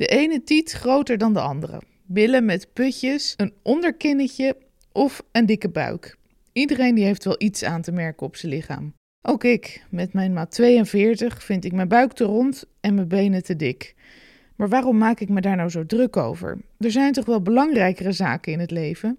De ene tiet groter dan de andere. Billen met putjes, een onderkinnetje of een dikke buik. Iedereen die heeft wel iets aan te merken op zijn lichaam. Ook ik, met mijn maat 42, vind ik mijn buik te rond en mijn benen te dik. Maar waarom maak ik me daar nou zo druk over? Er zijn toch wel belangrijkere zaken in het leven?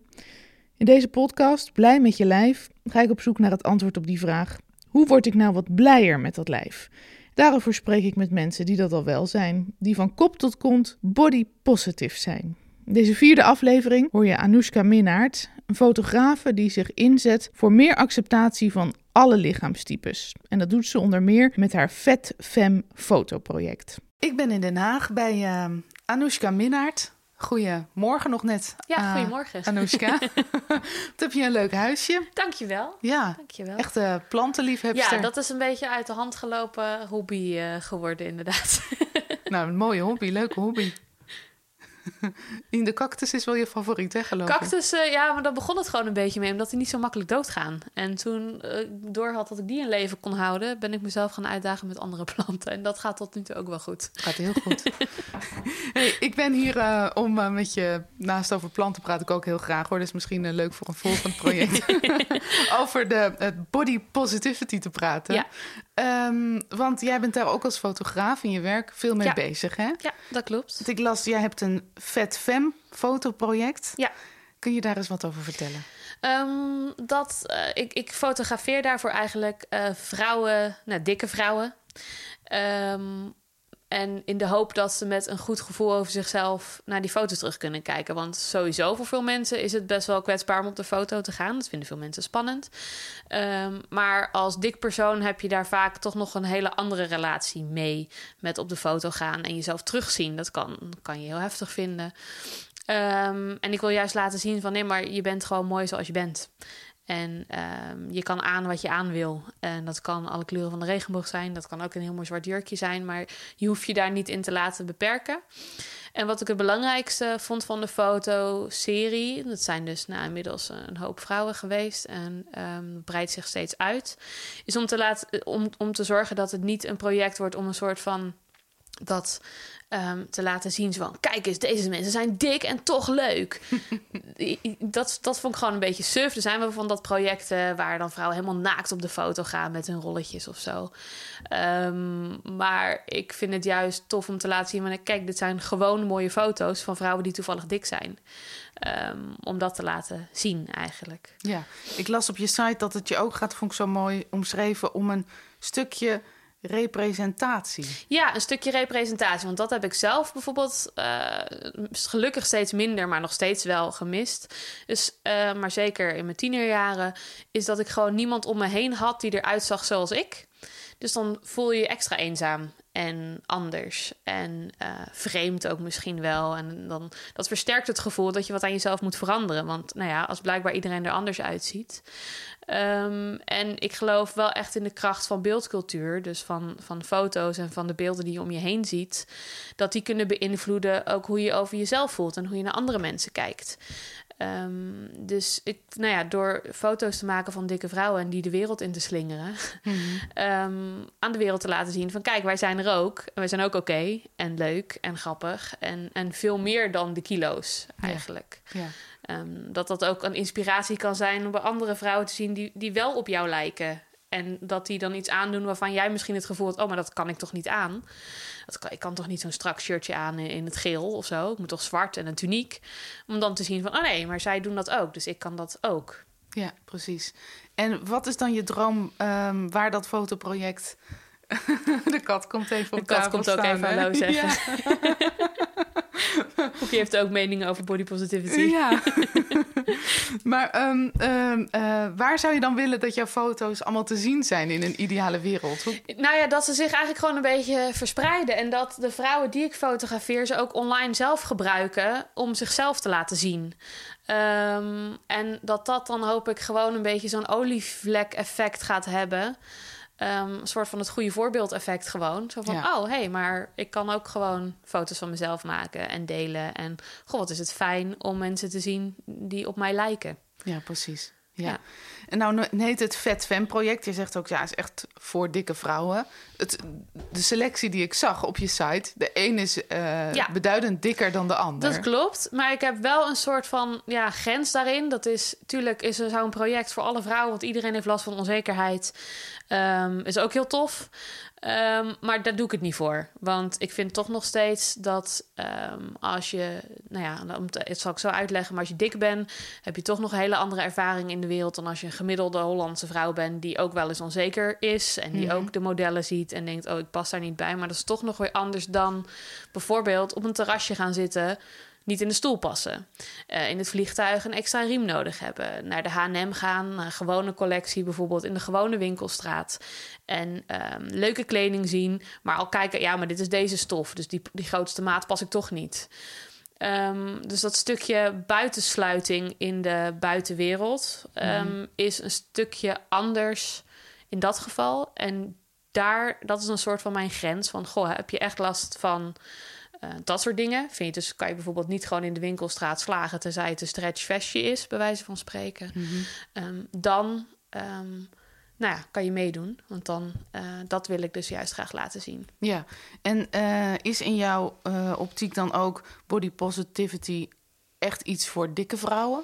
In deze podcast, Blij met je lijf, ga ik op zoek naar het antwoord op die vraag. Hoe word ik nou wat blijer met dat lijf? Daarover spreek ik met mensen die dat al wel zijn, die van kop tot kont body positive zijn. In deze vierde aflevering hoor je Anoushka Minnaert, een fotografe die zich inzet voor meer acceptatie van alle lichaamstypes. En dat doet ze onder meer met haar Vet Fem fotoproject. Ik ben in Den Haag bij uh, Anoushka Minnaert. Goedemorgen nog net. Ja, uh, goedemorgen. Anoushka. Wat heb je een leuk huisje. Dankjewel. Ja, Dankjewel. echt uh, plantenliefhebster. Ja, dat is een beetje uit de hand gelopen hobby uh, geworden inderdaad. nou, een mooie hobby, leuke hobby. In de cactus is wel je favoriet, hè, geloof Cactus, uh, ja, maar daar begon het gewoon een beetje mee, omdat die niet zo makkelijk doodgaan. En toen ik uh, door had dat ik die in leven kon houden, ben ik mezelf gaan uitdagen met andere planten. En dat gaat tot nu toe ook wel goed. Gaat heel goed. hey, ik ben hier uh, om met je, naast over planten praat ik ook heel graag hoor. Is misschien leuk voor een volgend project. over de het body positivity te praten. Ja. Um, want jij bent daar ook als fotograaf in je werk veel mee ja. bezig, hè? Ja, dat klopt. Want ik las, jij hebt een Vet Fem fotoproject. Ja. Kun je daar eens wat over vertellen? Um, dat, uh, ik, ik fotografeer daarvoor eigenlijk uh, vrouwen, nou, dikke vrouwen. Um, en in de hoop dat ze met een goed gevoel over zichzelf naar die foto's terug kunnen kijken. Want sowieso voor veel mensen is het best wel kwetsbaar om op de foto te gaan. Dat vinden veel mensen spannend. Um, maar als dik persoon heb je daar vaak toch nog een hele andere relatie mee. Met op de foto gaan en jezelf terugzien. Dat kan, kan je heel heftig vinden. Um, en ik wil juist laten zien van nee, maar je bent gewoon mooi zoals je bent. En um, je kan aan wat je aan wil. En dat kan alle kleuren van de regenboog zijn. Dat kan ook een heel mooi zwart jurkje zijn. Maar je hoeft je daar niet in te laten beperken. En wat ik het belangrijkste vond van de fotoserie... dat zijn dus nou, inmiddels een hoop vrouwen geweest... en um, breidt zich steeds uit... is om te, laten, om, om te zorgen dat het niet een project wordt... om een soort van dat um, te laten zien. Zo van, kijk eens, deze mensen zijn dik en toch leuk. dat, dat vond ik gewoon een beetje suf. Er zijn wel van dat projecten waar dan vrouwen helemaal naakt op de foto gaan met hun rolletjes of zo. Um, maar ik vind het juist tof om te laten zien. Maar kijk, dit zijn gewoon mooie foto's van vrouwen die toevallig dik zijn. Um, om dat te laten zien eigenlijk. Ja, ik las op je site dat het je ook gaat, vond ik zo mooi omschreven, om een stukje representatie. Ja, een stukje representatie. Want dat heb ik zelf bijvoorbeeld uh, gelukkig steeds minder, maar nog steeds wel gemist. Dus, uh, maar zeker in mijn tienerjaren, is dat ik gewoon niemand om me heen had die eruit zag zoals ik. Dus dan voel je je extra eenzaam en anders en uh, vreemd ook misschien wel. En dan dat versterkt het gevoel dat je wat aan jezelf moet veranderen. Want nou ja, als blijkbaar iedereen er anders uitziet. Um, en ik geloof wel echt in de kracht van beeldcultuur, dus van, van foto's en van de beelden die je om je heen ziet, dat die kunnen beïnvloeden ook hoe je over jezelf voelt en hoe je naar andere mensen kijkt. Um, dus ik, nou ja, door foto's te maken van dikke vrouwen en die de wereld in te slingeren, mm-hmm. um, aan de wereld te laten zien van kijk, wij zijn er ook. En wij zijn ook oké okay, en leuk en grappig en, en veel meer dan de kilo's eigenlijk. Ja. Ja. Um, dat dat ook een inspiratie kan zijn om bij andere vrouwen te zien die, die wel op jou lijken. En dat die dan iets aandoen waarvan jij misschien het gevoel hebt... oh, maar dat kan ik toch niet aan? Dat kan, ik kan toch niet zo'n strak shirtje aan in, in, het geel of zo? Ik moet toch zwart en een tuniek? Om dan te zien van, oh nee, maar zij doen dat ook. Dus ik kan dat ook. Ja, precies. En wat is dan je droom um, waar dat fotoproject... De kat komt even op De kat komt ook staan, even hallo zeggen. of je heeft ook meningen over body positivity. Ja. maar um, um, uh, waar zou je dan willen dat jouw foto's allemaal te zien zijn in een ideale wereld? Hoe... Nou ja, dat ze zich eigenlijk gewoon een beetje verspreiden. En dat de vrouwen die ik fotografeer ze ook online zelf gebruiken om zichzelf te laten zien. Um, en dat dat dan hoop ik gewoon een beetje zo'n olievlek effect gaat hebben. Um, een soort van het goede voorbeeld effect gewoon. Zo van, Ja. oh, hé, hey, maar ik kan ook gewoon foto's van mezelf maken en delen. En goh, wat is het fijn om mensen te zien die op mij lijken. Ja, precies. Ja. En nou heet het Vet Fem project. Je zegt ook, ja, is echt voor dikke vrouwen. Het, de selectie die ik zag op je site, de een is uh, beduidend dikker dan de ander. Dat klopt, maar ik heb wel een soort van ja, grens daarin. Dat is, tuurlijk is er zo'n project voor alle vrouwen, want iedereen heeft last van onzekerheid. Um, is ook heel tof. Um, maar daar doe ik het niet voor. Want ik vind toch nog steeds dat um, als je, nou ja, het zal ik zo uitleggen, maar als je dik bent, heb je toch nog een hele andere ervaring in de wereld dan als je een gemiddelde Hollandse vrouw bent die ook wel eens onzeker is en die mhm. ook de modellen ziet en denkt, oh, ik pas daar niet bij. Maar dat is toch nog weer anders dan bijvoorbeeld op een terrasje gaan zitten niet in de stoel passen. Uh, in het vliegtuig een extra riem nodig hebben. Naar de H&M gaan, naar een gewone collectie bijvoorbeeld in de gewone winkelstraat. En um, leuke kleding zien, maar al kijken, ja, maar dit is deze stof, dus die, die grootste maat pas ik toch niet. Um, dus dat stukje buitensluiting in de buitenwereld um, is een stukje anders in dat geval. En daar, dat is een soort van mijn grens van, goh, heb je echt last van uh, dat soort dingen. Vind je dus, kan je bijvoorbeeld niet gewoon in de winkelstraat slagen tenzij het een stretch vestje is, bij wijze van spreken. Mm -hmm. um, dan um, nou ja, kan je meedoen. Want dan, uh, dat wil ik dus juist graag laten zien. Ja, en uh, is in jouw uh, optiek dan ook body positivity echt iets voor dikke vrouwen?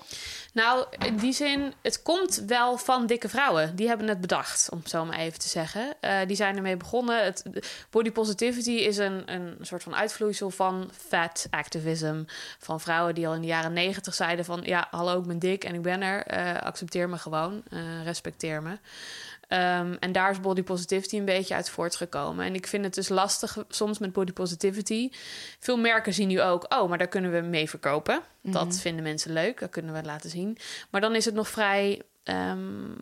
Nou, in die zin, het komt wel van dikke vrouwen. Die hebben het bedacht, om het zo maar even te zeggen. Uh, die zijn ermee begonnen. Het, body positivity is een, een soort van uitvloeisel van fat activism. Van vrouwen die al in de jaren negentig zeiden van... ja, hallo, ik ben dik en ik ben er. Uh, accepteer me gewoon. Uh, respecteer me. Um, en daar is body positivity een beetje uit voortgekomen. En ik vind het dus lastig soms met body positivity. Veel merken zien nu ook, oh, maar daar kunnen we mee verkopen. Dat mhm. vinden mensen leuk, dat kunnen we laten zien. Maar dan is het nog vrij um,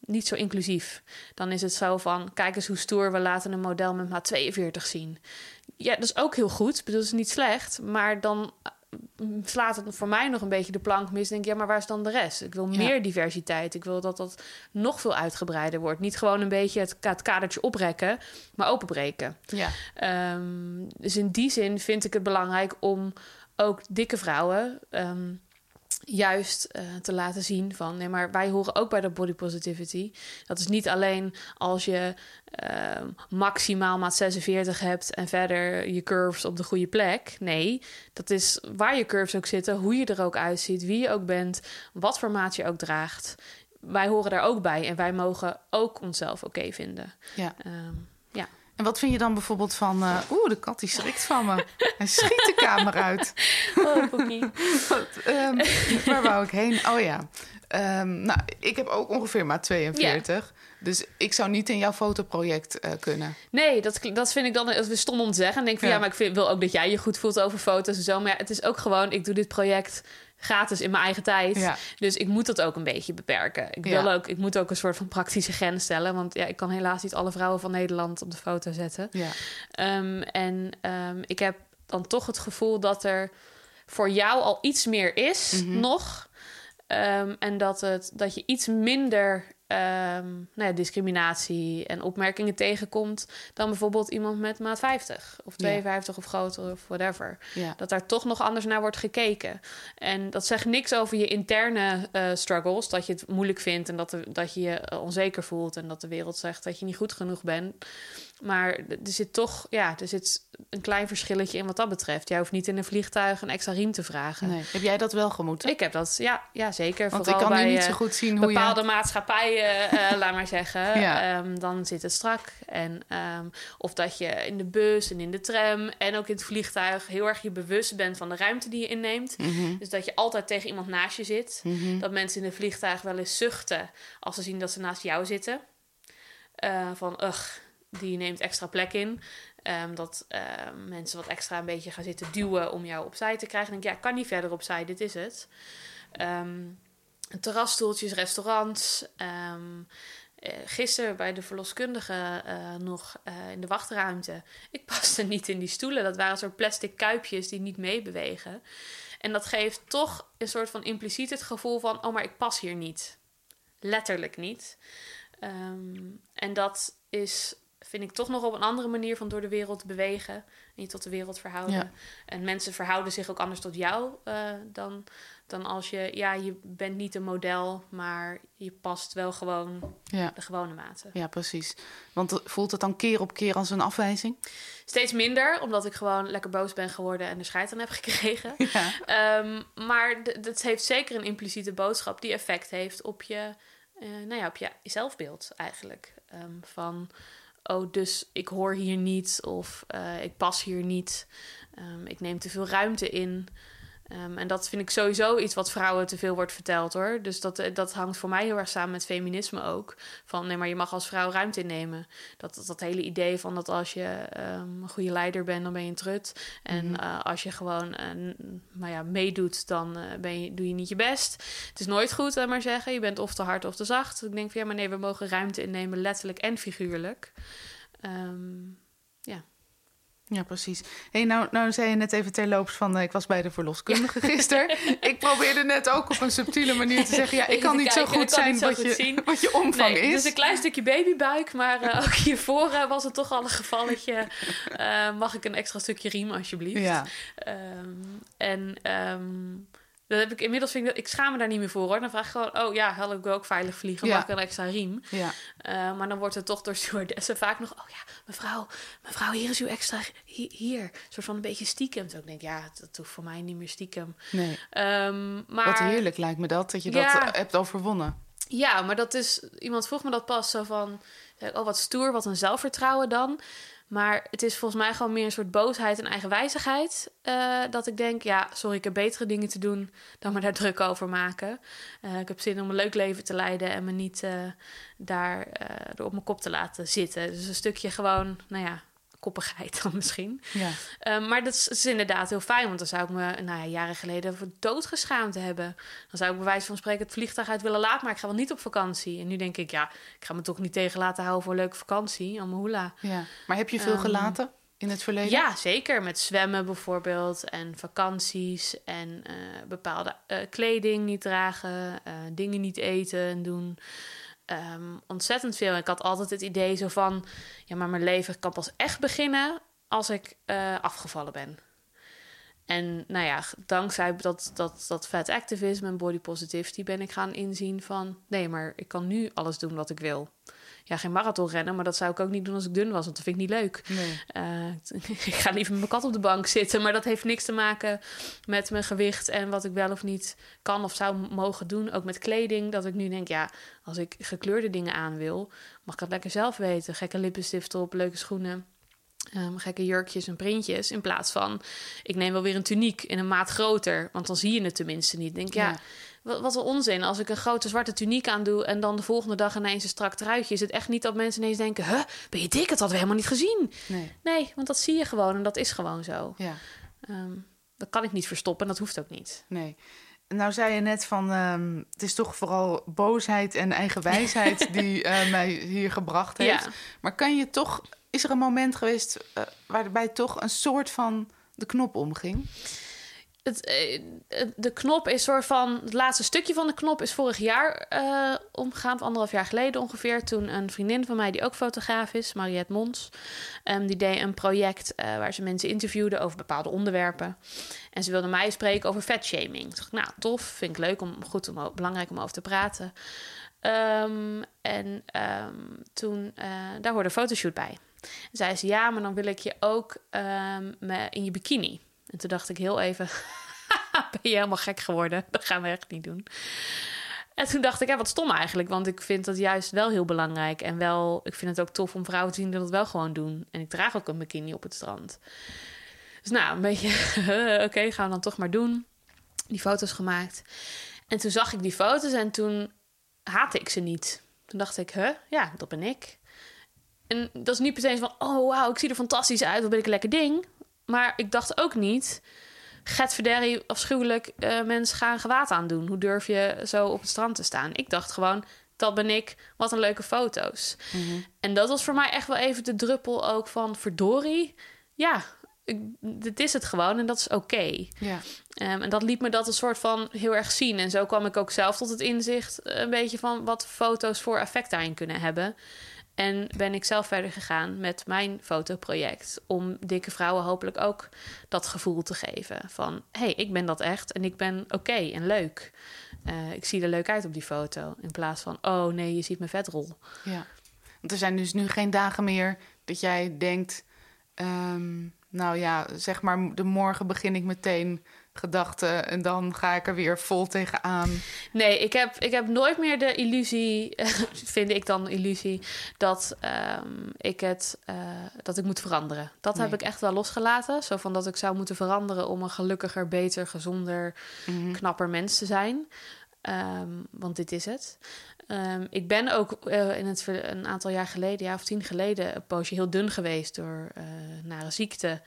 niet zo inclusief. Dan is het zo van, kijk eens hoe stoer, we laten een model met maat 42 zien. Ja, dat is ook heel goed, bedoel, dat is niet slecht. Maar dan slaat het voor mij nog een beetje de plank mis. Denk ja, maar waar is dan de rest? Ik wil meer diversiteit. Ik wil dat dat nog veel uitgebreider wordt. Niet gewoon een beetje het, het kadertje oprekken, maar openbreken. Ja. Um, dus in die zin vind ik het belangrijk om ook dikke vrouwen. Um, juist uh, te laten zien van nee, maar wij horen ook bij de body positivity. Dat is niet alleen als je uh, maximaal maat 46 hebt en verder je curves op de goede plek. Nee, dat is waar je curves ook zitten, hoe je er ook uitziet, wie je ook bent, wat voor maat je ook draagt. Wij horen daar ook bij en wij mogen ook onszelf oké vinden. Ja. Um, en wat vind je dan bijvoorbeeld van... Uh, Oeh, de kat die schrikt van me. Hij schiet de kamer uit. Oh, Poekie. um, waar wou ik heen? Oh ja. Um, nou, ik heb ook ongeveer maar 42. Dus ik zou niet in jouw fotoproject uh, kunnen. Nee, dat, dat vind ik dan we stom om te zeggen. En denk van ja, maar ik vind, wil ook dat jij je goed voelt over foto's en zo. Maar ja, het is ook gewoon, ik doe dit project gratis in mijn eigen tijd. Dus ik moet dat ook een beetje beperken. Ik, wil ook, ik moet ook een soort van praktische grens stellen. Want ja, ik kan helaas niet alle vrouwen van Nederland op de foto zetten. Ja. Um, en um, ik heb dan toch het gevoel dat er voor jou al iets meer is mm -hmm. nog. Um, en dat, het, dat je iets minder um, nou ja, discriminatie en opmerkingen tegenkomt dan bijvoorbeeld iemand met maat 50 of 52 of groter of whatever. Ja. Dat daar toch nog anders naar wordt gekeken. En dat zegt niks over je interne uh, struggles, dat je het moeilijk vindt en dat, de, dat je je onzeker voelt en dat de wereld zegt dat je niet goed genoeg bent. Maar er zit toch, ja, er zit een klein verschilletje in wat dat betreft. Jij hoeft niet in een vliegtuig een extra riem te vragen. Nee. Heb jij dat wel gemoeten? Ik heb dat, ja, ja zeker. Want Vooral ik kan bij, nu niet zo eh, goed zien hoe bepaalde je... maatschappijen, uh, laat maar zeggen. Ja. Um, dan zit het strak. En, um, of dat je in de bus en in de tram en ook in het vliegtuig heel erg je bewust bent van de ruimte die je inneemt. Mm -hmm. Dus dat je altijd tegen iemand naast je zit. Mm -hmm. Dat mensen in het vliegtuig wel eens zuchten als ze zien dat ze naast jou zitten. Uh, van, ugh, die neemt extra plek in. Um, dat um, mensen wat extra een beetje gaan zitten duwen om jou opzij te krijgen. En denk ja, kan niet verder opzij, dit is het. Um, terrasstoeltjes, restaurants. Um, gisteren bij de verloskundige uh, nog uh, in de wachtruimte. Ik paste niet in die stoelen. Dat waren soort plastic kuipjes die niet meebewegen. En dat geeft toch een soort van impliciet het gevoel van... oh, maar ik pas hier niet. Letterlijk niet. En dat is vind ik toch nog op een andere manier van door de wereld te bewegen. En je tot de wereld verhouden. Ja. En mensen verhouden zich ook anders tot jou eh, dan, dan als je... Ja, je bent niet een model, maar je past wel gewoon Ja. de gewone maten. ja, precies. Want voelt het dan keer op keer als een afwijzing? Steeds minder, omdat ik gewoon lekker boos ben geworden en er scheid aan heb gekregen. Ja. Ehm, maar dat heeft zeker een impliciete boodschap die effect heeft op je, eh, nou ja, op je zelfbeeld eigenlijk. Ehm, van, oh, dus ik hoor hier niet of eh, ik pas hier niet. Ehm, ik neem te veel ruimte in. Ehm, en dat vind ik sowieso iets wat vrouwen te veel wordt verteld hoor. Dus dat, eh, dat hangt voor mij heel erg samen met feminisme ook. Van nee, maar je mag als vrouw ruimte innemen. Dat, dat, dat hele idee van dat als je ehm, een goede leider bent, dan ben je een trut. En Mhm. eh, als je gewoon eh, n- maar ja, meedoet, dan eh, ben je, doe je niet je best. Het is nooit goed, laat maar zeggen. Je bent of te hard of te zacht. Ik denk van ja, maar nee, we mogen ruimte innemen, letterlijk en figuurlijk. Ehm, Ja, precies. hey, nou, nou zei je net even terloops van... eh, ik was bij de verloskundige gisteren. ik probeerde net ook op een subtiele manier te zeggen... ja, ik kan niet zo goed zijn zo wat, goed je, zien. wat je omvang nee, is. dus een klein stukje babybuik, maar eh, ook hiervoor eh, was het toch al een gevalletje. Mag ik een extra stukje riem alsjeblieft? Ja, Ehm, en ehm, dat heb ik inmiddels vind ik, dat- ik schaam me daar niet meer voor hoor. Dan vraag ik gewoon, oh ja, hallo, ik wil ook veilig vliegen, Ja. mag ik een extra riem? ja. Eh, maar dan wordt het toch door stewardessen vaak nog, oh ja, mevrouw, mevrouw, hier is uw extra, hi- hier. Soort van een beetje stiekem. Dus ik denk, ja, dat hoeft voor mij niet meer stiekem. Nee. Ehm, maar... Wat heerlijk lijkt me dat, dat je dat Ja. eh, hebt overwonnen. Ja, maar dat is. Iemand vroeg me dat pas zo van. Oh, wat stoer, wat een zelfvertrouwen dan. Maar het is volgens mij gewoon meer een soort boosheid en eigenwijzigheid. eh, dat ik denk, ja, sorry, ik heb betere dingen te doen dan me daar druk over maken. Eh, ik heb zin om een leuk leven te leiden en me niet eh, daar er op mijn kop te laten zitten. Dus een stukje gewoon, nou ja, koppigheid dan misschien. Ja. Um, maar dat is, is inderdaad heel fijn, want dan zou ik me nou ja, jaren geleden voor dood geschaamd hebben. Dan zou ik bij wijze van spreken het vliegtuig uit willen laten, maar ik ga wel niet op vakantie. En nu denk ik, ja, ik ga me toch niet tegen laten houden voor een leuke vakantie, allemaal hoela. ja. Maar heb je veel Ehm, gelaten in het verleden? Ja, zeker. Met zwemmen bijvoorbeeld en vakanties en eh, bepaalde eh, kleding niet dragen, eh, dingen niet eten en doen. Ehm, ontzettend veel. Ik had altijd het idee zo van, ja, maar mijn leven kan pas echt beginnen als ik eh, afgevallen ben. En nou ja, dankzij dat, dat, dat fat activism en body positivity ben ik gaan inzien van... nee, maar ik kan nu alles doen wat ik wil. Ja, geen marathon rennen, maar dat zou ik ook niet doen als ik dun was, want dat vind ik niet leuk. Nee. Eh, ik ga liever met mijn kat op de bank zitten, maar dat heeft niks te maken met mijn gewicht en wat ik wel of niet kan of zou mogen doen. Ook met kleding, dat ik nu denk, ja, als ik gekleurde dingen aan wil, mag ik dat lekker zelf weten. Gekke lippenstift op, leuke schoenen. ehm, gekke jurkjes en printjes. In plaats van, ik neem wel weer een tuniek in een maat groter. Want dan zie je het tenminste niet. Denk, ja, Ja. Wat, wat een onzin. Als ik een grote zwarte tuniek aandoe... en dan de volgende dag ineens een strak truitje... is het echt niet dat mensen ineens denken... Huh, ben je dik? Dat hadden we helemaal niet gezien. Nee. Nee, want dat zie je gewoon en dat is gewoon zo. Ja. Ehm, dat kan ik niet verstoppen en dat hoeft ook niet. Nee. Nou zei je net van, ehm, het is toch vooral boosheid en eigenwijsheid die eh, mij hier gebracht heeft. Ja. Maar kan je toch, is er een moment geweest eh, waarbij toch een soort van de knop omging? Het, eh, het- de knop is soort van... Het laatste stukje van de knop is vorig jaar eh omgegaan. Anderhalf jaar geleden ongeveer. Toen een vriendin van mij, die ook fotograaf is, Mariette Mons... ehm, die deed een project eh, waar ze mensen interviewde over bepaalde onderwerpen. En ze wilde mij spreken over fatshaming. Toen dacht nou, tof. Vind ik leuk, om, goed, om, belangrijk om over te praten. Ehm, en ehm, toen, daar hoorde een fotoshoot bij. En zei ze, ja, maar dan wil ik je ook me- in je bikini. En toen dacht ik heel even, ben je helemaal gek geworden? Dat gaan we echt niet doen. En toen dacht ik, ja, wat stom eigenlijk. Want ik vind dat juist wel heel belangrijk. En wel, ik vind het ook tof om vrouwen te zien dat het wel gewoon doen. En ik draag ook een bikini op het strand. Dus nou, een beetje, oké, gaan we dan toch maar doen. Die foto's gemaakt. En toen zag ik die foto's en toen haatte ik ze niet. Toen dacht ik, huh, ja, dat ben ik. En dat is niet per se van, oh wauw, ik zie er fantastisch uit, wat ben ik een lekker ding. Maar ik dacht ook niet, Verderri, afschuwelijk, eh mensen gaan gewaad aandoen. Hoe durf je zo op het strand te staan? Ik dacht gewoon, dat ben ik, wat een leuke foto's. En dat was voor mij echt wel even de druppel ook van, verdorie, ja, ik, dit is het gewoon en dat is oké. Ja. Ehm, en dat liet me dat een soort van heel erg zien. En zo kwam ik ook zelf tot het inzicht, eh, een beetje van wat foto's voor effect daarin kunnen hebben. En ben ik zelf verder gegaan met mijn fotoproject. Om dikke vrouwen hopelijk ook dat gevoel te geven. Van hé, hey, ik ben dat echt en ik ben oké en leuk. Uh, ik zie er leuk uit op die foto. In plaats van oh nee, je ziet mijn vetrol. Ja, want er zijn dus nu geen dagen meer dat jij denkt. Um, nou ja, zeg maar, de morgen begin ik meteen gedachten en dan ga ik er weer vol tegenaan. Nee, ik heb, ik heb nooit meer de illusie, vind ik dan illusie, dat um, ik het uh, dat ik moet veranderen. Dat heb ik echt wel losgelaten. Zo van dat ik zou moeten veranderen om een gelukkiger, beter, gezonder, mm-hmm. knapper mens te zijn. Um, want dit is het. Um, ik ben ook uh, in het een aantal jaar geleden, ja of tien geleden, een poosje heel dun geweest door uh, nare ziekte.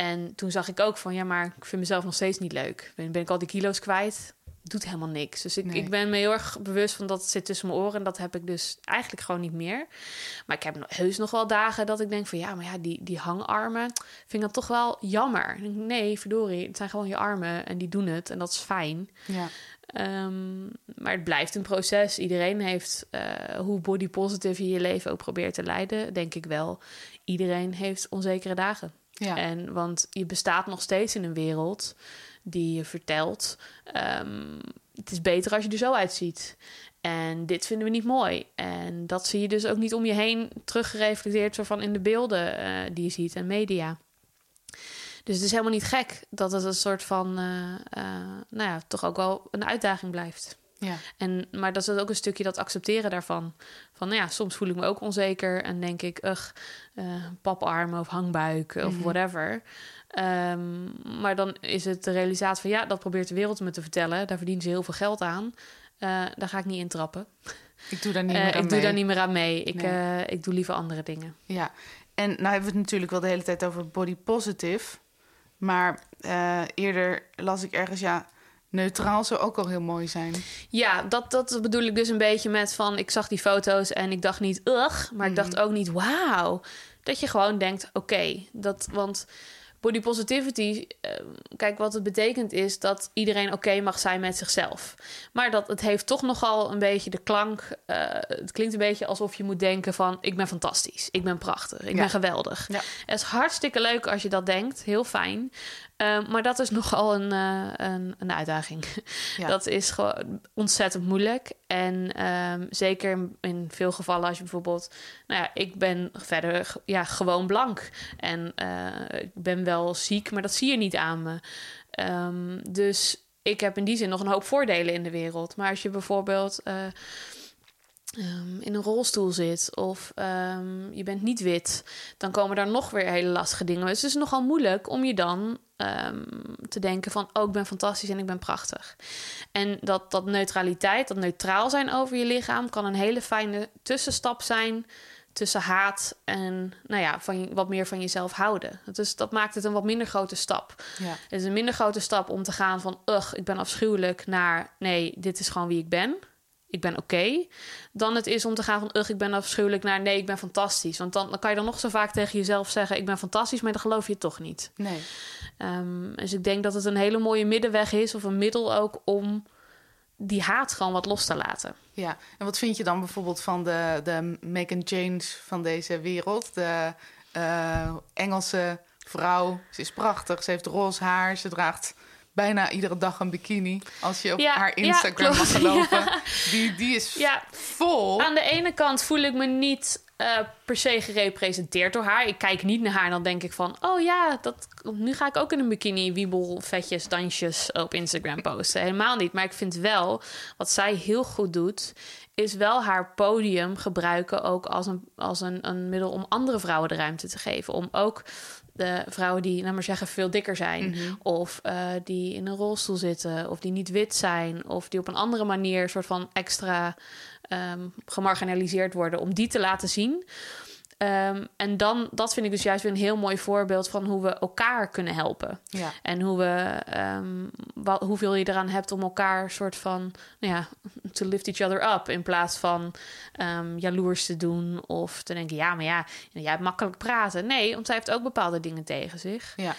En toen zag ik ook van, ja, maar ik vind mezelf nog steeds niet leuk. Ben, ben ik al die kilo's kwijt? Doet helemaal niks. Dus ik, ik ben me heel erg bewust van dat het zit tussen mijn oren. En dat heb ik dus eigenlijk gewoon niet meer. Maar ik heb heus nog wel dagen dat ik denk van... ja, maar ja, die, die hangarmen vind ik dan toch wel jammer. nee, verdorie, het zijn gewoon je armen en die doen het. En dat is fijn. Ja. Um, maar het blijft een proces. Iedereen heeft, uh, hoe body positive je je leven ook probeert te leiden, denk ik wel. Iedereen heeft onzekere dagen. En, want je bestaat nog steeds in een wereld die je vertelt: um, het is beter als je er zo uitziet. En dit vinden we niet mooi. En dat zie je dus ook niet om je heen teruggereflecteerd, van in de beelden uh, die je ziet en media. Dus het is helemaal niet gek dat het een soort van, uh, uh, nou ja, toch ook wel een uitdaging blijft. Ja. En, maar dat is ook een stukje dat accepteren daarvan. Van nou ja, soms voel ik me ook onzeker en denk ik, ugh, uh, paparmen of hangbuik of mhm. whatever. Um, maar dan is het de realisatie van ja, dat probeert de wereld me te vertellen. Daar verdienen ze heel veel geld aan. Uh, daar ga ik niet intrappen. Ik doe daar niet meer aan ik mee. doe daar niet meer aan mee. Ik, nee. ik doe liever andere dingen. Ja, en nou hebben we het natuurlijk wel de hele tijd over body positive. Maar eerder las ik ergens, ja, neutraal zou ook al heel mooi zijn. Ja, dat, dat bedoel ik dus een beetje met van... ik zag die foto's en ik dacht niet, ugh, maar ik dacht mhm. ook niet, wauw. Dat je gewoon denkt, oké, okay, dat, want body positivity, uh, kijk wat het betekent is dat iedereen oké okay mag zijn met zichzelf. Maar dat het heeft toch nogal een beetje de klank. Uh, het klinkt een beetje alsof je moet denken van ik ben fantastisch, ik ben prachtig, ik ja. ben geweldig. Ja. Het is hartstikke leuk als je dat denkt, heel fijn. Uh, maar dat is nogal een, een, een, uitdaging. Ja. Dat is gewoon ontzettend moeilijk. En um, zeker in veel gevallen als je bijvoorbeeld... Nou ja, ik ben verder ja, gewoon blank. En uh, ik ben wel ziek, maar dat zie je niet aan me. Um, dus ik heb in die zin nog een hoop voordelen in de wereld. Maar als je bijvoorbeeld... Uh, um, in een rolstoel zit of um, je bent niet wit, dan komen daar nog weer hele lastige dingen. Dus het is nogal moeilijk om je dan um, te denken van, oh, ik ben fantastisch en ik ben prachtig. En dat, dat neutraliteit, dat neutraal zijn over je lichaam, kan een hele fijne tussenstap zijn tussen haat en nou ja, van wat meer van jezelf houden. Dus dat maakt het een wat minder grote stap. Ja. Het is een minder grote stap om te gaan van, ugh, ik ben afschuwelijk, naar nee, dit is gewoon wie ik ben ik ben oké, dan het is om te gaan van, ugh, ik ben afschuwelijk naar, nee, ik ben fantastisch. Want dan, dan kan je dan nog zo vaak tegen jezelf zeggen, ik ben fantastisch, maar dan geloof je het toch niet. Nee. Um, dus ik denk dat het een hele mooie middenweg is, of een middel ook om die haat gewoon wat los te laten. Ja, en wat vind je dan bijvoorbeeld van de, de Megan James van deze wereld? De uh, Engelse vrouw, ze is prachtig, ze heeft roze haar, ze draagt bijna iedere dag een bikini. Als je op haar Instagram ja, mag geloven. Die, die is vol. Aan de ene kant voel ik me niet uh, per se gerepresenteerd door haar. Ik kijk niet naar haar en dan denk ik van... oh ja, dat, nu ga ik ook in een bikini wiebel, vetjes, dansjes op Instagram posten. Helemaal niet. Maar ik vind wel, wat zij heel goed doet... is wel haar podium gebruiken ook als een, als een, een middel... om andere vrouwen de ruimte te geven. Om ook de vrouwen die, nou maar zeggen, veel dikker zijn. Mhm. Of uh, die in een rolstoel zitten. Of die niet wit zijn. Of die op een andere manier soort van extra um, gemarginaliseerd worden. Om die te laten zien. Um, en dan, dat vind ik dus juist weer een heel mooi voorbeeld van hoe we elkaar kunnen helpen. Ja. En hoe we, um, wat, hoeveel je eraan hebt om elkaar soort van, nou ja, to lift each other up. In plaats van um, jaloers te doen of te denken, ja, maar ja, jij hebt makkelijk praten. Nee, want zij heeft ook bepaalde dingen tegen zich. Ja.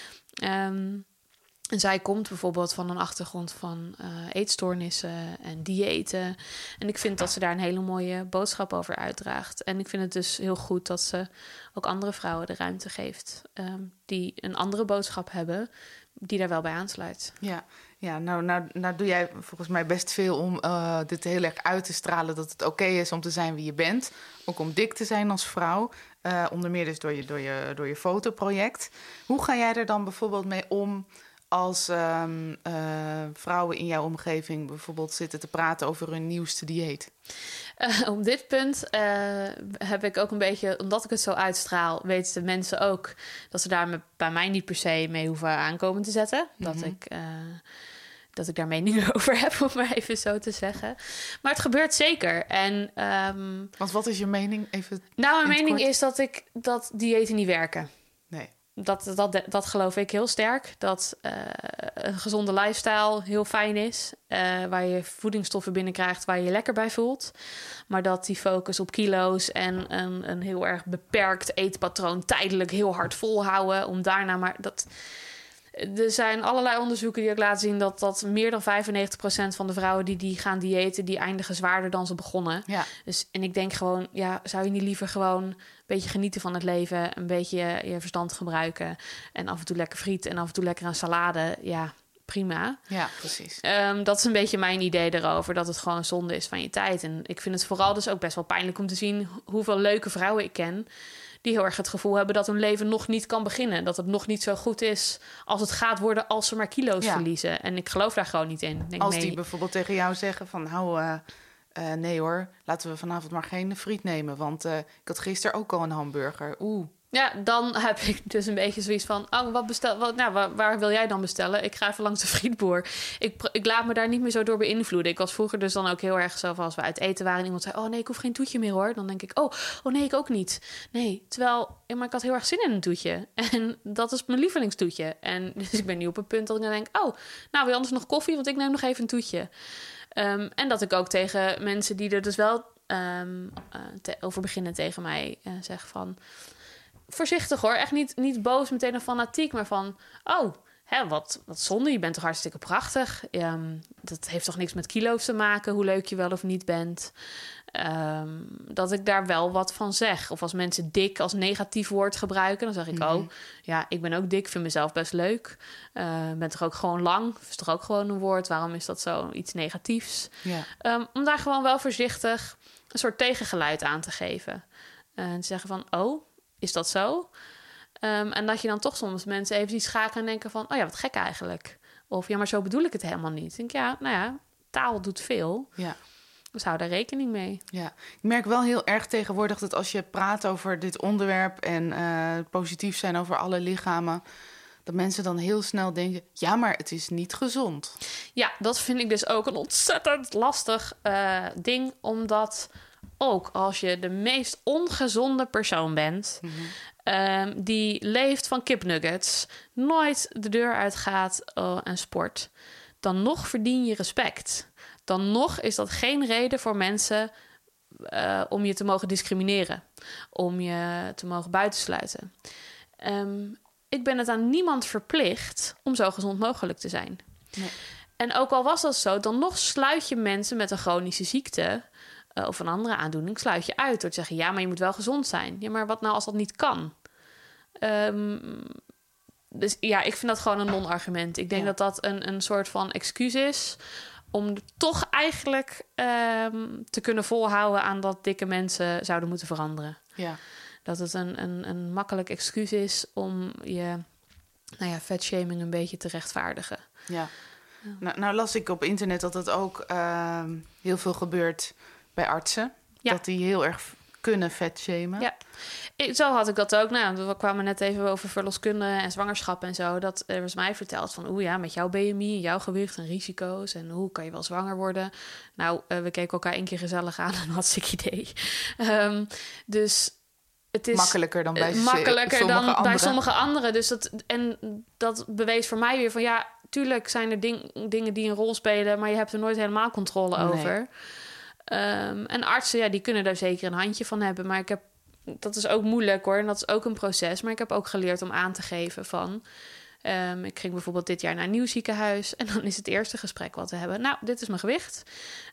En zij komt bijvoorbeeld van een achtergrond van uh, eetstoornissen en diëten. En ik vind dat ze daar een hele mooie boodschap over uitdraagt. En ik vind het dus heel goed dat ze ook andere vrouwen de ruimte geeft ehm, die een andere boodschap hebben, die daar wel bij aansluit. Ja, ja nou, nou, nou doe jij volgens mij best veel om uh, dit heel erg uit te stralen dat het oké is om te zijn wie je bent. Ook om dik te zijn als vrouw. Uh, onder meer dus door je, door, je, door je fotoproject. Hoe ga jij er dan bijvoorbeeld mee om? Als um, uh, vrouwen in jouw omgeving bijvoorbeeld zitten te praten over hun nieuwste dieet? Uh, op dit punt uh, heb ik ook een beetje, omdat ik het zo uitstraal, weten de mensen ook dat ze daar me, bij mij niet per se mee hoeven aankomen te zetten. Mm -hmm. Dat ik. dat ik daar meningen over heb, om maar even zo te zeggen. Maar het gebeurt zeker. En, um, Want wat is je mening? Even nou, mijn mening is dat ik dat diëten niet werken. Dat, dat, dat geloof ik heel sterk. Dat uh, een gezonde lifestyle heel fijn is. Uh, waar je voedingsstoffen binnenkrijgt waar je je lekker bij voelt. Maar dat die focus op kilo's en een, een heel erg beperkt eetpatroon tijdelijk heel hard volhouden. Om daarna maar. Dat, er zijn allerlei onderzoeken die ook laten zien dat, dat meer dan 95% van de vrouwen die, die gaan diëten, die eindigen zwaarder dan ze begonnen. Ja. Dus, en ik denk gewoon, ja, zou je niet liever gewoon een beetje genieten van het leven, een beetje je, je verstand gebruiken en af en toe lekker friet en af en toe lekker een salade. Ja, prima. Ja, precies. Um, dat is een beetje mijn idee erover, dat het gewoon zonde is van je tijd. En ik vind het vooral dus ook best wel pijnlijk om te zien hoeveel leuke vrouwen ik ken die heel erg het gevoel hebben dat hun leven nog niet kan beginnen. Dat het nog niet zo goed is als het gaat worden als ze maar kilo's ja. verliezen. En ik geloof daar gewoon niet in. Denk, als nee. die bijvoorbeeld tegen jou zeggen van nou... Uh, uh, nee hoor, laten we vanavond maar geen friet nemen. Want uh, ik had gisteren ook al een hamburger. Oeh, ja, dan heb ik dus een beetje zoiets van: oh, wat bestel, wat, nou, waar, waar, wil jij dan bestellen? Ik ga even langs de frietboer. Ik, ik laat me daar niet meer zo door beïnvloeden. Ik was vroeger dus dan ook heel erg zo van als we uit eten waren en iemand zei: Oh nee, ik hoef geen toetje meer hoor. Dan denk ik: Oh, oh nee, ik ook niet. Nee, terwijl, maar ik had heel erg zin in een toetje. En dat is mijn lievelingstoetje. En dus ik ben nu op een punt dat ik dan denk: Oh, nou, wil anders nog koffie? Want ik neem nog even een toetje. Um, en dat ik ook tegen mensen die er dus wel uh, te, over beginnen tegen mij uh, zeg van voorzichtig hoor. Echt niet, niet boos, meteen een fanatiek, maar van... Oh, hè, wat, wat zonde, je bent toch hartstikke prachtig. Um, dat heeft toch niks met kilo's te maken, hoe leuk je wel of niet bent. Um, dat ik daar wel wat van zeg. Of als mensen dik als negatief woord gebruiken, dan zeg ik... Mm -hmm. oh, ja, ik ben ook dik, vind mezelf best leuk. Uh, ben toch ook gewoon lang, is toch ook gewoon een woord. Waarom is dat zo iets negatiefs? Um, om daar gewoon wel voorzichtig een soort tegengeluid aan te geven. Uh, en te zeggen van, oh is dat zo? Um, en dat je dan toch soms mensen even die schakelen en denken van... oh ja, wat gek eigenlijk. Of ja, maar zo bedoel ik het helemaal niet. Ik denk, ja, nou ja, taal doet veel. Ja. Dus hou daar rekening mee. Ja, ik merk wel heel erg tegenwoordig dat als je praat over dit onderwerp... en uh, positief zijn over alle lichamen... dat mensen dan heel snel denken... ja, maar het is niet gezond. Ja, dat vind ik dus ook een ontzettend lastig uh, ding... omdat ook als je de meest ongezonde persoon bent, mm -hmm. um, die leeft van kipnuggets, nooit de deur uitgaat uh, en sport, dan nog verdien je respect. Dan nog is dat geen reden voor mensen uh, om je te mogen discrimineren, om je te mogen buitensluiten. Um, ik ben het aan niemand verplicht om zo gezond mogelijk te zijn. Nee. En ook al was dat zo, dan nog sluit je mensen met een chronische ziekte uh, of een andere aandoening, sluit je uit door te zeggen: ja, maar je moet wel gezond zijn. Ja, maar wat nou als dat niet kan? Um, dus ja, ik vind dat gewoon een non-argument. Ik denk ja. dat dat een, een soort van excuus is om toch eigenlijk um, te kunnen volhouden aan dat dikke mensen zouden moeten veranderen. Ja. Dat het een, een, een makkelijk excuus is om je nou ja, vetshaming een beetje te rechtvaardigen. Ja. ja. Nou, nou, las ik op internet dat het ook uh, heel veel gebeurt bij artsen. Ja. Dat die heel erg kunnen vetshamen. Ja, ik, zo had ik dat ook. Nou, we kwamen net even over verloskunde en zwangerschap en zo. Dat er was mij verteld van, oeh ja, met jouw BMI, jouw gewicht en risico's en hoe kan je wel zwanger worden. Nou, uh, we keken elkaar één keer gezellig aan en had ik idee. Um, dus het is makkelijker dan bij makkelijker sommige dan anderen. bij sommige anderen. Dus dat en dat bewees voor mij weer van ja, tuurlijk zijn er ding, dingen die een rol spelen, maar je hebt er nooit helemaal controle Nee. Um, en artsen, ja, die kunnen daar zeker een handje van hebben. Maar ik heb, dat is ook moeilijk hoor. En dat is ook een proces. Maar ik heb ook geleerd om aan te geven van... Ehm, ik ging bijvoorbeeld dit jaar naar een nieuw ziekenhuis. En dan is het eerste gesprek wat we hebben. Nou, dit is mijn gewicht.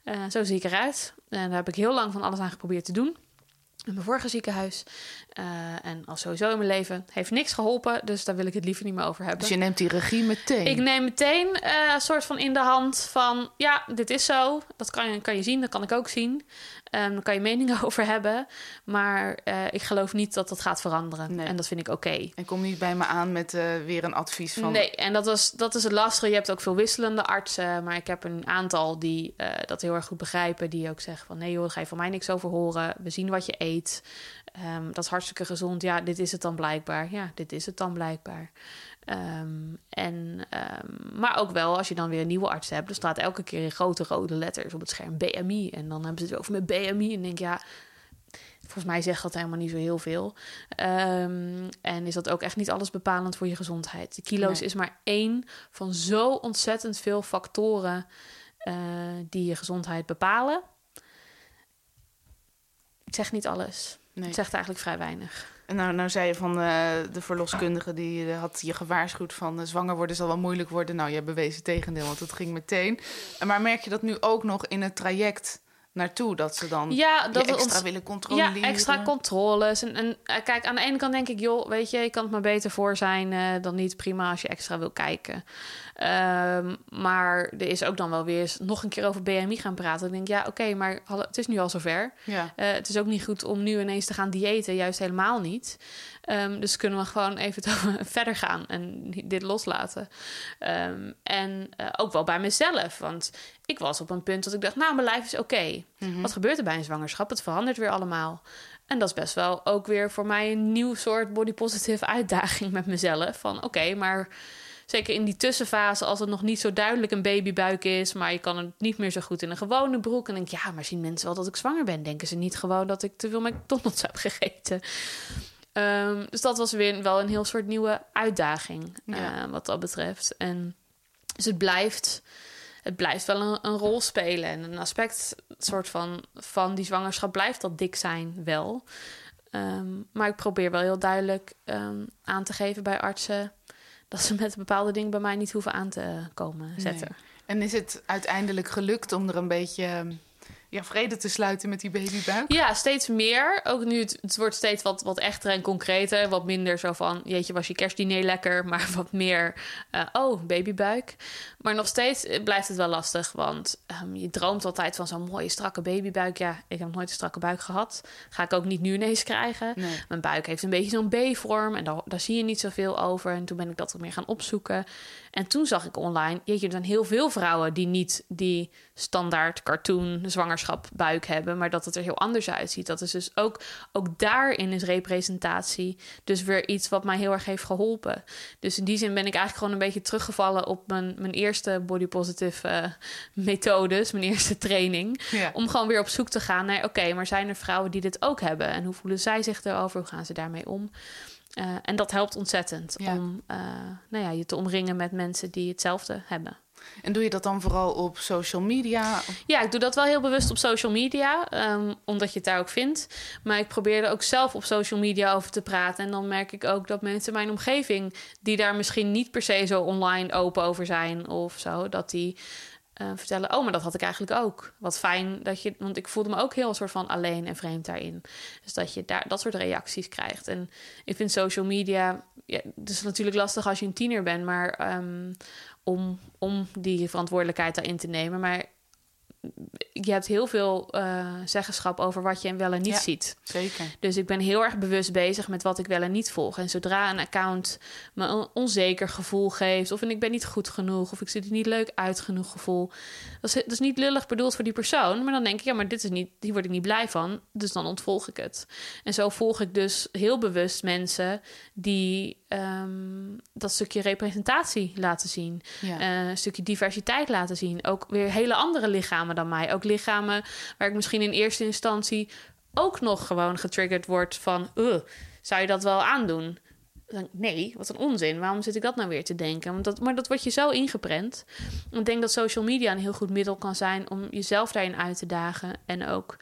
Uh, zo zie ik eruit. En daar heb ik heel lang van alles aan geprobeerd te doen in mijn vorige ziekenhuis. Uh, en al sowieso in mijn leven heeft niks geholpen. Dus daar wil ik het liever niet meer over hebben. Dus je neemt die regie meteen? Ik neem meteen uh, een soort van in de hand van... ja, dit is zo. Dat kan je, kan je zien, dat kan ik ook zien. Um, daar kan je meningen over hebben. Maar uh, ik geloof niet dat dat gaat veranderen. Nee. En dat vind ik oké. Okay. En kom niet bij me aan met uh, weer een advies van... Nee, en dat, was, dat is het lastige. Je hebt ook veel wisselende artsen. Maar ik heb een aantal die uh, dat heel erg goed begrijpen. Die ook zeggen van... nee joh, ga je van mij niks over horen. We zien wat je eet. Um, dat is hartstikke gezond. Ja, dit is het dan blijkbaar. Ja, dit is het dan blijkbaar. Um, en, um, maar ook wel, als je dan weer een nieuwe arts hebt, er staat elke keer in grote rode letters op het scherm BMI. En dan hebben ze het over met BMI. En denk ja, volgens mij zegt dat helemaal niet zo heel veel. Um, en is dat ook echt niet alles bepalend voor je gezondheid. De kilo's nee. is maar één van zo ontzettend veel factoren uh, die je gezondheid bepalen. Het zegt niet alles. Nee. Het zegt eigenlijk vrij weinig. Nou, nou zei je van uh, de verloskundige die uh, had je gewaarschuwd van uh, zwanger worden zal wel moeilijk worden. Nou, je hebt bewezen tegendeel, want het ging meteen. Maar merk je dat nu ook nog in het traject naartoe? Dat ze dan ja, dat extra ons, willen controleren? Ja, extra controles. En, en kijk, aan de ene kant denk ik, joh, weet je, je kan het maar beter voor zijn dan niet. Prima als je extra wil kijken. Um, maar er is ook dan wel weer eens nog een keer over BMI gaan praten. Ik denk, ja, oké, okay, maar het is nu al zover. Ja. Uh, het is ook niet goed om nu ineens te gaan diëten, juist helemaal niet. Um, dus kunnen we gewoon even verder gaan en dit loslaten. Um, en uh, ook wel bij mezelf, want ik was op een punt dat ik dacht, nou, mijn lijf is oké. Okay. Mm -hmm. Wat gebeurt er bij een zwangerschap? Het verandert weer allemaal. En dat is best wel ook weer voor mij een nieuw soort body positive uitdaging met mezelf. Van oké, okay, maar zeker in die tussenfase, als het nog niet zo duidelijk een babybuik is, maar je kan het niet meer zo goed in een gewone broek. En denk ja, maar zien mensen wel dat ik zwanger ben? Denken ze niet gewoon dat ik te veel McDonald's heb gegeten? Um, dus dat was weer wel een heel soort nieuwe uitdaging ja. uh, wat dat betreft. En dus het blijft, het blijft wel een, een, rol spelen. En een aspect soort van, van die zwangerschap blijft dat dik zijn wel. Um, maar ik probeer wel heel duidelijk um, aan te geven bij artsen dat ze met bepaalde dingen bij mij niet hoeven aan te komen zetten. Nee. En is het uiteindelijk gelukt om er een beetje ja, vrede te sluiten met die babybuik? Ja, steeds meer. Ook nu, het, het wordt steeds wat, wat echter en concreter. Wat minder zo van, jeetje, was je kerstdiner lekker? Maar wat meer, uh, oh, babybuik. Maar nog steeds blijft het wel lastig. Want um, je droomt altijd van zo'n mooie, strakke babybuik. Ja, ik heb nooit een strakke buik gehad. Ga ik ook niet nu ineens krijgen. Nee. Mijn buik heeft een beetje zo'n B-vorm. En daar, daar zie je niet zoveel over. En toen ben ik dat er meer gaan opzoeken. En toen zag ik online, jeetje, er zijn heel veel vrouwen die niet die standaard cartoon zwangerschap buik hebben, maar dat het er heel anders uitziet. Dat is dus ook, ook daarin is representatie dus weer iets wat mij heel erg heeft geholpen. Dus in die zin ben ik eigenlijk gewoon een beetje teruggevallen op mijn, mijn eerste body positive uh, methodes, mijn eerste training. Ja. Om gewoon weer op zoek te gaan naar, oké, okay, maar zijn er vrouwen die dit ook hebben? En hoe voelen zij zich erover? Hoe gaan ze daarmee om? Uh, en dat helpt ontzettend Ja. om uh, nou ja, je te omringen met mensen die hetzelfde hebben. En doe je dat dan vooral op social media? Ja, ik doe dat wel heel bewust op social media, um, omdat je het daar ook vindt. Maar ik probeer er ook zelf op social media over te praten. En dan merk ik ook dat mensen in mijn omgeving, die daar misschien niet per se zo online open over zijn of zo, dat die uh, vertellen: Oh, maar dat had ik eigenlijk ook. Wat fijn dat je, want ik voelde me ook heel een soort van alleen en vreemd daarin. Dus dat je daar dat soort reacties krijgt. En ik vind social media, ja, het is natuurlijk lastig als je een tiener bent, maar um, om, om die verantwoordelijkheid daarin te nemen. Maar je hebt heel veel uh, zeggenschap over wat je wel en niet Ja. ziet. Zeker. Dus ik ben heel erg bewust bezig met wat ik wel en niet volg. En zodra een account me een onzeker gevoel geeft, of een ik ben niet goed genoeg, of ik zie er niet leuk uit genoeg gevoel, dat is, dat is niet lullig bedoeld voor die persoon. Maar dan denk ik, ja, maar dit is niet, hier word ik niet blij van, dus dan ontvolg ik het. En zo volg ik dus heel bewust mensen die um, dat stukje representatie laten zien, Ja. uh, een stukje diversiteit laten zien. Ook weer hele andere lichamen dan mij. Ook lichamen waar ik misschien in eerste instantie ook nog gewoon getriggerd word van... "Ugh, zou je dat wel aandoen? Dan Nee, wat een onzin. Waarom zit ik dat nou weer te denken? Want dat, maar dat wordt je zo ingeprent. Ik denk dat social media een heel goed middel kan zijn... om jezelf daarin uit te dagen. En ook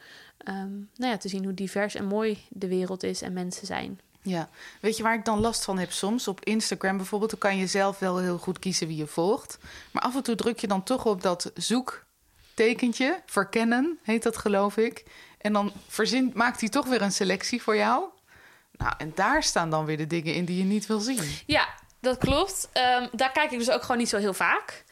um, nou ja, te zien hoe divers en mooi de wereld is en mensen zijn. Ja, weet je waar ik dan last van heb soms? Op Instagram bijvoorbeeld, dan kan je zelf wel heel goed kiezen wie je volgt. Maar af en toe druk je dan toch op dat zoektekentje, verkennen heet dat geloof ik. En dan maakt hij toch weer een selectie voor jou. Nou, en daar staan dan weer de dingen in die je niet wil zien. Ja, dat klopt. Ehm, daar kijk ik dus ook gewoon niet zo heel vaak.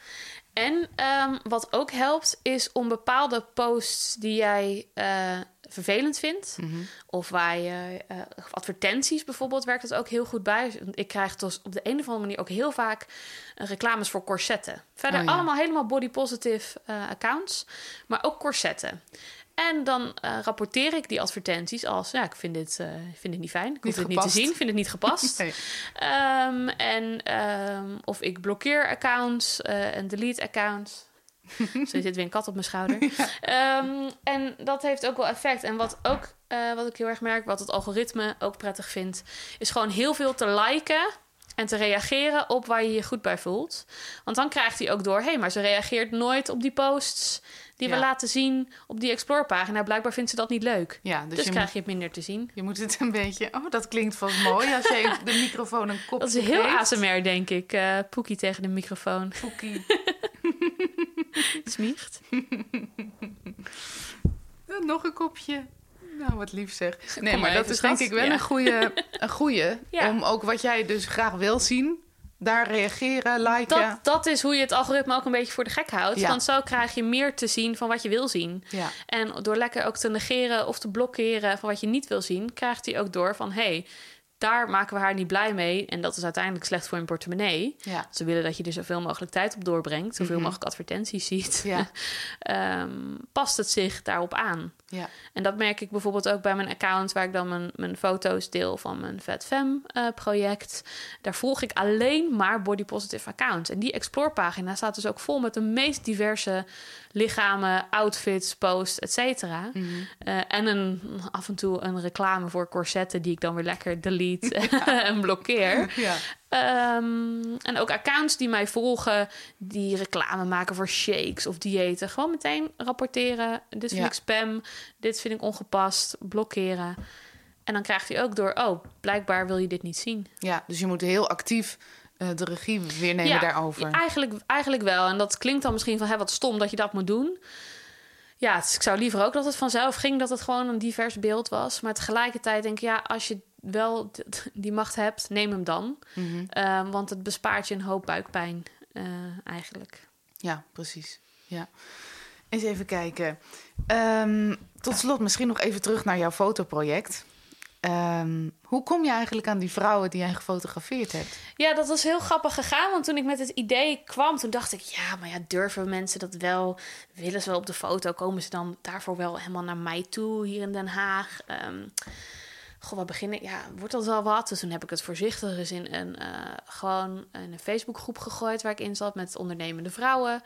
En ehm, wat ook helpt, is om bepaalde posts die jij uh, vervelend vindt, Mhm. of waar je uh, advertenties bijvoorbeeld, werkt het ook heel goed bij. Ik krijg dus op de een of andere manier ook heel vaak uh, reclames voor corsetten. Verder Oh ja. allemaal helemaal body positive uh, accounts, maar ook corsetten. En dan uh, rapporteer ik die advertenties als... ja, ik vind dit, uh, vind dit niet fijn. Ik hoef dit niet te zien. Ik vind het niet gepast. Nee. Um, en um, of ik blokkeer accounts uh, en delete accounts. Zo zit weer een kat op mijn schouder. Um, en dat heeft ook wel effect. En wat ook, wat ik heel erg merk, wat het algoritme ook prettig vindt... is gewoon heel veel te liken en te reageren op waar je je goed bij voelt. Want dan krijgt hij ook door... hé, hey, maar ze reageert nooit op die posts die Ja. we laten zien op die Explore-pagina. Blijkbaar vindt ze dat niet leuk. Ja, dus, Dus, je, krijg moet, je het minder te zien. je moet het een beetje... Oh, dat klinkt vast mooi als je de microfoon een kop Dat is heel ASMR, denk ik. Uh, Poekie tegen de microfoon. Poekie. Smiegt. Nog een kopje. Nou, wat lief zeg. Nee, maar dat is denk ik wel Ja. een goede, een goede Ja. om ook wat jij dus graag wil zien, daar reageren, liken. Dat, dat is hoe je het algoritme ook een beetje voor de gek houdt. Ja. Want zo krijg je meer te zien van wat je wil zien. Ja, En door lekker ook te negeren of te blokkeren van wat je niet wil zien, krijgt hij ook door van hé, hey, daar maken we haar niet blij mee. En dat is uiteindelijk slecht voor je portemonnee. ja, Ze willen dat je er zoveel mogelijk tijd op doorbrengt, zoveel Mhm. mogelijk advertenties ziet. Ja. Ehm, past het zich daarop aan? Ja. En dat merk ik bijvoorbeeld ook bij mijn account, waar ik dan mijn, mijn foto's deel van mijn Vet Fem eh, project. Daar volg ik alleen maar body positive accounts. En die explore pagina staat dus ook vol met de meest diverse lichamen, outfits, posts, et cetera. Mhm. Eh, en een, af en toe een reclame voor corsetten die ik dan weer lekker delete en blokkeer. ja. Ehm, en ook accounts die mij volgen, die reclame maken voor shakes of diëten. Gewoon meteen rapporteren. Dit vind Ja. ik spam, dit vind ik ongepast, blokkeren. En dan krijgt hij ook door, oh, blijkbaar wil je dit niet zien. ja, dus je moet heel actief de regie weer nemen ja, daarover. Eigenlijk, eigenlijk wel. En dat klinkt dan misschien van, hé, wat stom dat je dat moet doen. Ja, dus ik zou liever ook dat het vanzelf ging, dat het gewoon een divers beeld was. Maar tegelijkertijd denk ik, ja, als je wel die macht hebt, neem hem dan. Mhm. Ehm, want het bespaart je een hoop buikpijn eh, eigenlijk. Ja, precies. Ja. Eens even kijken. Ehm, tot slot misschien nog even terug naar jouw fotoproject. Ehm, hoe kom je eigenlijk aan die vrouwen die jij gefotografeerd hebt? Ja, dat was heel grappig gegaan. Want toen ik met het idee kwam, toen dacht ik... ja, maar ja, durven mensen dat wel? Willen ze wel op de foto? Komen ze dan daarvoor wel helemaal naar mij toe hier in Den Haag? Ehm goh, wat beginnen? Ja, wordt dat wel wat? Dus toen heb ik het voorzichtig eens in een, eh, gewoon een Facebookgroep gegooid... waar ik in zat met ondernemende vrouwen...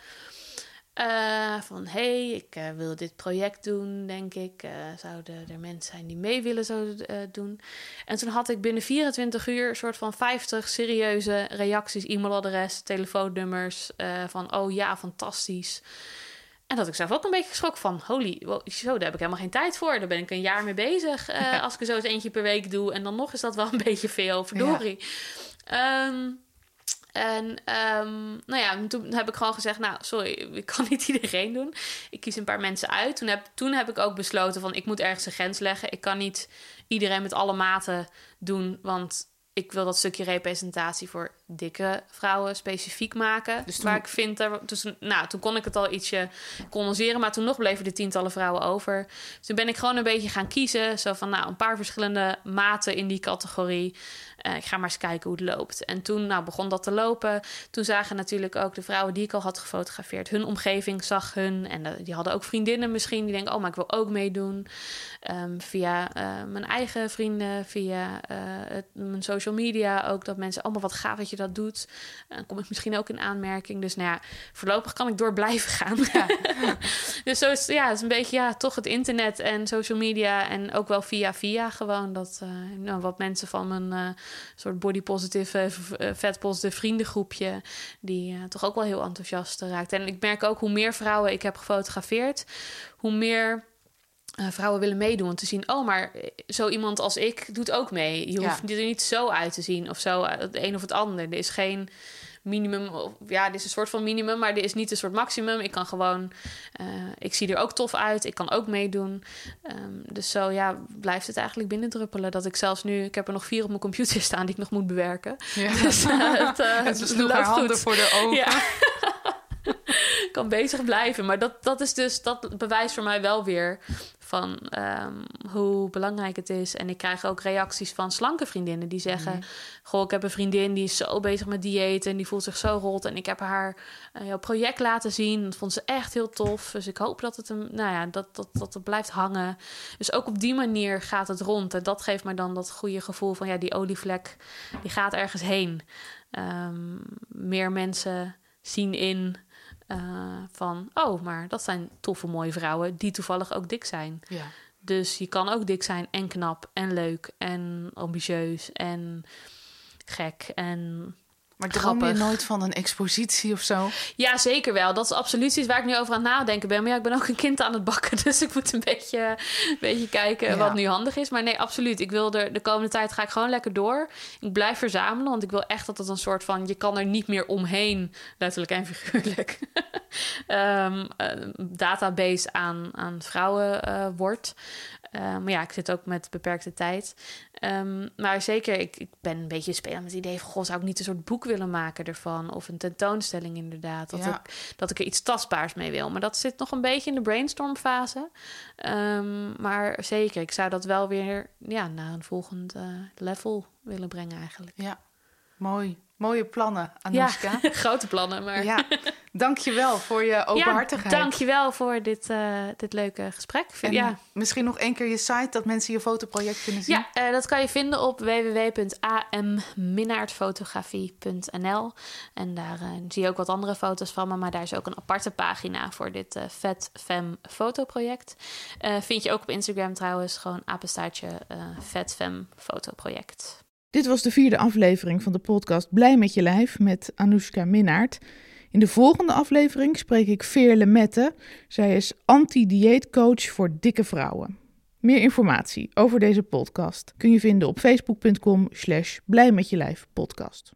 Eh, van hey, ik eh, wil dit project doen, denk ik. Eh, zouden er mensen zijn die mee willen zo doen? En toen had ik binnen 24 uur een soort van 50 serieuze reacties, e-mailadres, telefoonnummers. van oh ja, fantastisch. En dat ik zelf ook een beetje geschrokken van holy, wow, zo, daar heb ik helemaal geen tijd voor. Daar ben ik een jaar mee bezig. Als ik er zo eens eentje per week doe. En dan nog is dat wel een beetje veel, verdorie. Ehm, en ehm, nou ja, toen heb ik gewoon gezegd: Nou, sorry, ik kan niet iedereen doen. Ik kies een paar mensen uit. Toen heb, toen heb ik ook besloten: van ik moet ergens een grens leggen. Ik kan niet iedereen met alle maten doen, want ik wil dat stukje representatie voor dikke vrouwen specifiek maken. Dus toen- waar ik vind, er, dus, nou, toen kon ik het al ietsje condenseren, maar toen nog bleven er tientallen vrouwen over. Dus toen ben ik gewoon een beetje gaan kiezen. Zo van, nou, een paar verschillende maten in die categorie. Eh, ik ga maar eens kijken hoe het loopt. En toen nou, begon dat te lopen. Toen zagen natuurlijk ook de vrouwen die ik al had gefotografeerd. Hun omgeving zag hun. En eh, die hadden ook vriendinnen misschien. Die denken, oh, maar ik wil ook meedoen. Ehm, via eh, mijn eigen vrienden, via het, mijn social media ook. Dat mensen, allemaal wat gaaf dat je dat doet. Dan kom ik misschien ook in aanmerking. Dus nou ja, voorlopig kan ik door blijven gaan. dus zo is ja, het is een beetje ja, toch het internet en social media. En ook wel via via gewoon dat eh, nou, wat mensen van mijn eh, soort body positive, eh, eh, vet positive vriendengroepje, die toch ook wel heel enthousiast raakt. En ik merk ook hoe meer vrouwen ik heb gefotografeerd, hoe meer vrouwen willen meedoen. Te zien, oh, maar zo iemand als ik doet ook mee. Je Ja. hoeft er niet zo uit te zien of zo, eh, het een of het ander. Er is geen minimum, of, ja, dit is een soort van minimum, maar dit is niet een soort maximum. Ik kan gewoon, eh, ik zie er ook tof uit, ik kan ook meedoen. Ehm, dus zo, ja, blijft het eigenlijk binnendruppelen. Dat ik zelfs nu, ik heb er nog vier op mijn computer staan die ik nog moet bewerken. Ja. Dus eh, het, eh, sloeg haar loopt goed. handen voor de ogen. Ja. Kan bezig blijven. Maar dat, dat is dus, dat bewijst voor mij wel weer van ehm, hoe belangrijk het is. En ik krijg ook reacties van slanke vriendinnen die zeggen: Mhm. Goh, ik heb een vriendin die is zo bezig met dieet en die voelt zich zo rot. En ik heb haar eh, jouw project laten zien. Dat vond ze echt heel tof. Dus ik hoop dat het hem, nou ja, dat, dat, dat het blijft hangen. Dus ook op die manier gaat het rond. En dat geeft mij dan dat goede gevoel van ja, die olievlek die gaat ergens heen. Ehm, meer mensen zien in eh, van, oh, maar dat zijn toffe, mooie vrouwen die toevallig ook dik zijn. Ja. Dus je kan ook dik zijn en knap en leuk en ambitieus en gek en Maar droom je nooit van een expositie of zo? Ja, zeker wel. Dat is absoluut iets waar ik nu over aan het nadenken ben. Maar ja, ik ben ook een kind aan het bakken. Dus ik moet een beetje, een beetje kijken Ja. wat nu handig is. Maar nee, absoluut. Ik wil er de komende tijd ga ik gewoon lekker door. Ik blijf verzamelen. Want ik wil echt dat het een soort van... Je kan er niet meer omheen, letterlijk en figuurlijk... ehm, een database aan, aan vrouwen eh, wordt. Eh, maar ja, ik zit ook met beperkte tijd. Ehm, maar zeker, ik, ik ben een beetje spelen met het idee van... Goh, zou ik niet een soort boek willen maken ervan? Of een tentoonstelling inderdaad. Dat, Ja. ik, dat ik er iets tastbaars mee wil. Maar dat zit nog een beetje in de brainstormfase. Ehm, maar zeker, ik zou dat wel weer ja, naar een volgend eh, level willen brengen eigenlijk. Ja, mooi. Mooie plannen, Anoushka. Ja, grote plannen, maar... Ja, dankjewel voor je openhartigheid. Ja, dankjewel voor dit, eh, dit leuke gesprek. En ja. misschien nog één keer je site, dat mensen je fotoproject kunnen zien. Ja, eh, dat kan je vinden op www.amminnaardfotografie.nl. En daar eh, zie je ook wat andere foto's van me. Maar daar is ook een aparte pagina voor dit eh Vet Fem fotoproject. Eh vind je ook op Instagram trouwens. Gewoon apenstaartje Vet Fem fotoproject. Dit was de vierde aflevering van de podcast Blij met je lijf met Anoushka Minnaert. In de volgende aflevering spreek ik Veerle Mette. Zij is anti-dieetcoach voor dikke vrouwen. Meer informatie over deze podcast kun je vinden op facebook.com slash blij met je podcast.